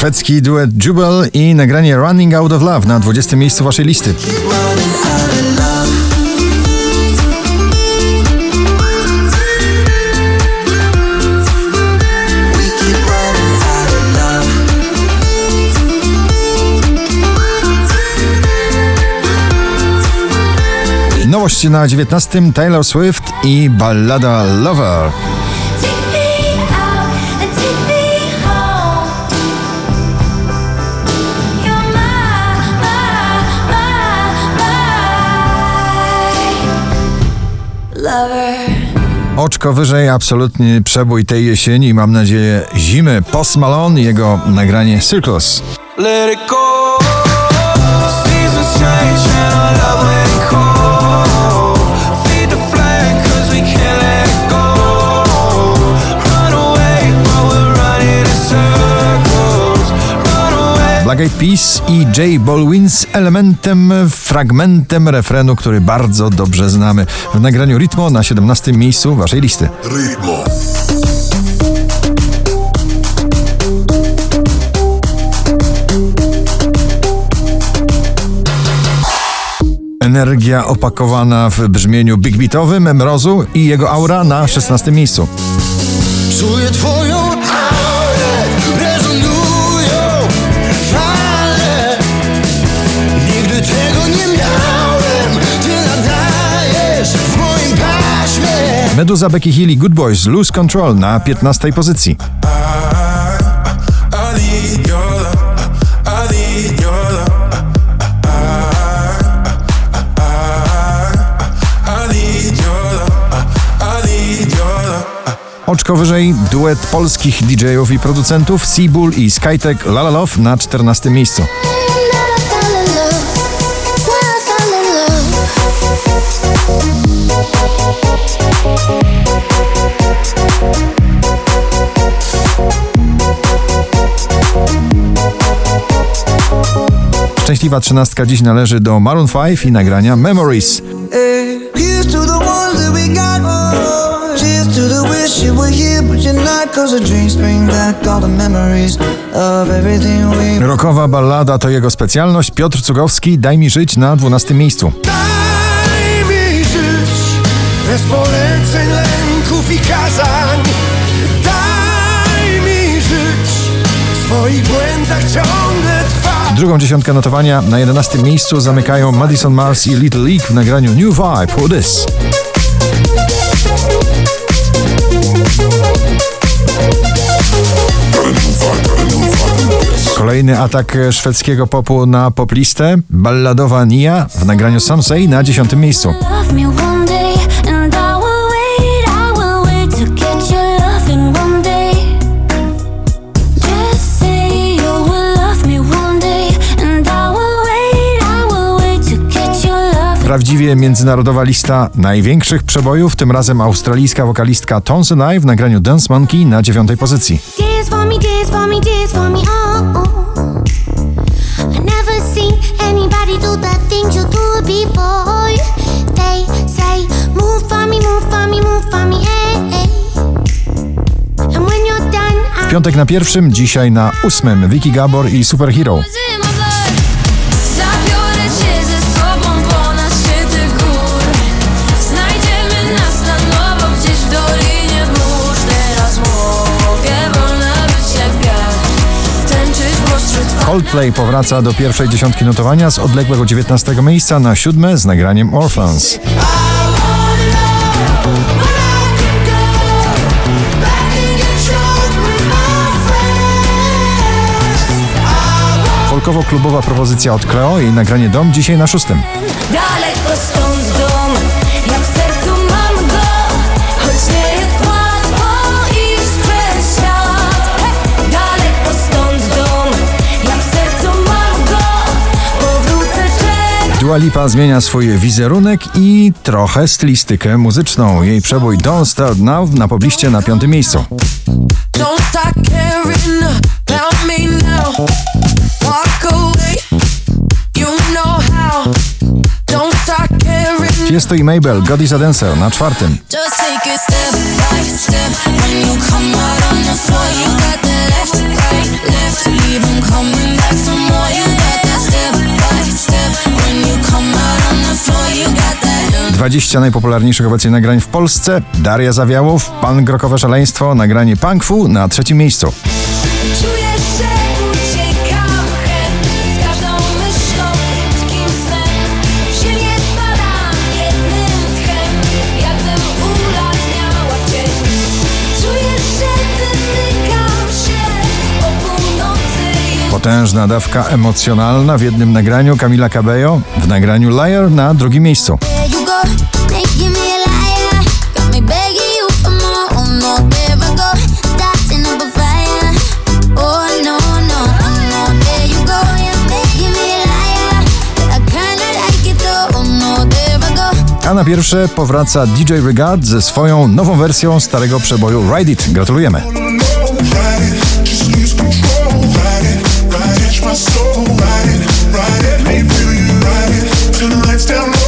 Szwedzki duet Jubel i nagranie Running Out of Love na 20 miejscu waszej listy. Nowość na 19 Taylor Swift i ballada Lover. Oczko wyżej, absolutny przebój tej jesieni i mam nadzieję zimy. Post Malone jego nagranie Circles. Black Eyed Peas i J Balwin z elementem, fragmentem refrenu, który bardzo dobrze znamy. W nagraniu Ritmo na 17 miejscu waszej listy. Ritmo. Energia opakowana w brzmieniu big beatowym Mrozu i jego aura na 16 miejscu. Czuję twoją Meduza Becky Hill i Good Boys Lose Control na 15 pozycji. Oczko wyżej duet polskich DJ-ów i producentów Seabull i Skytech La La Love na 14 miejscu. Szczęśliwa trzynastka dziś należy do Maroon 5 i nagrania Memories. Rokowa ballada to jego specjalność. Piotr Cugowski, Daj mi żyć na 12 miejscu. Daj mi żyć bez poleceń, lęków i kazań. Daj mi żyć w swoich błędach ciągle. Drugą dziesiątkę notowania na 11 miejscu zamykają Madison Mars i Little League w nagraniu New Vibe for This. Kolejny atak szwedzkiego popu na poplistę. Balladowa Nia w nagraniu Say na 10 miejscu. Prawdziwie międzynarodowa lista największych przebojów, tym razem australijska wokalistka Tones and I w nagraniu Dance Monkey na 9 pozycji. Piątek na pierwszym, dzisiaj na ósmym Vicky Gabor i Superhero. Coldplay powraca do pierwszej dziesiątki notowania z odległego 19 miejsca na siódme z nagraniem Orphans. Folkowo-klubowa propozycja od Cleo i nagranie Dom dzisiaj na szóstym. Daleko stąd Dua Lipa zmienia swój wizerunek i trochę stylistykę muzyczną. Jej przebój Don't Start Now na pobliście na piątym miejscu. Tiesto i Mabel, God is a Dancer na czwartym. 20 najpopularniejszych obecnie nagrań w Polsce. Daria Zawiałow, Pan Grokowe Szaleństwo, nagranie Punk Fu na trzecim miejscu. Potężna dawka emocjonalna w jednym nagraniu Camila Cabello, w nagraniu Liar na drugim miejscu a it na pierwsze powraca DJ Regard ze swoją nową wersją starego przeboju Ride It. Gratulujemy. Ride it, ride it.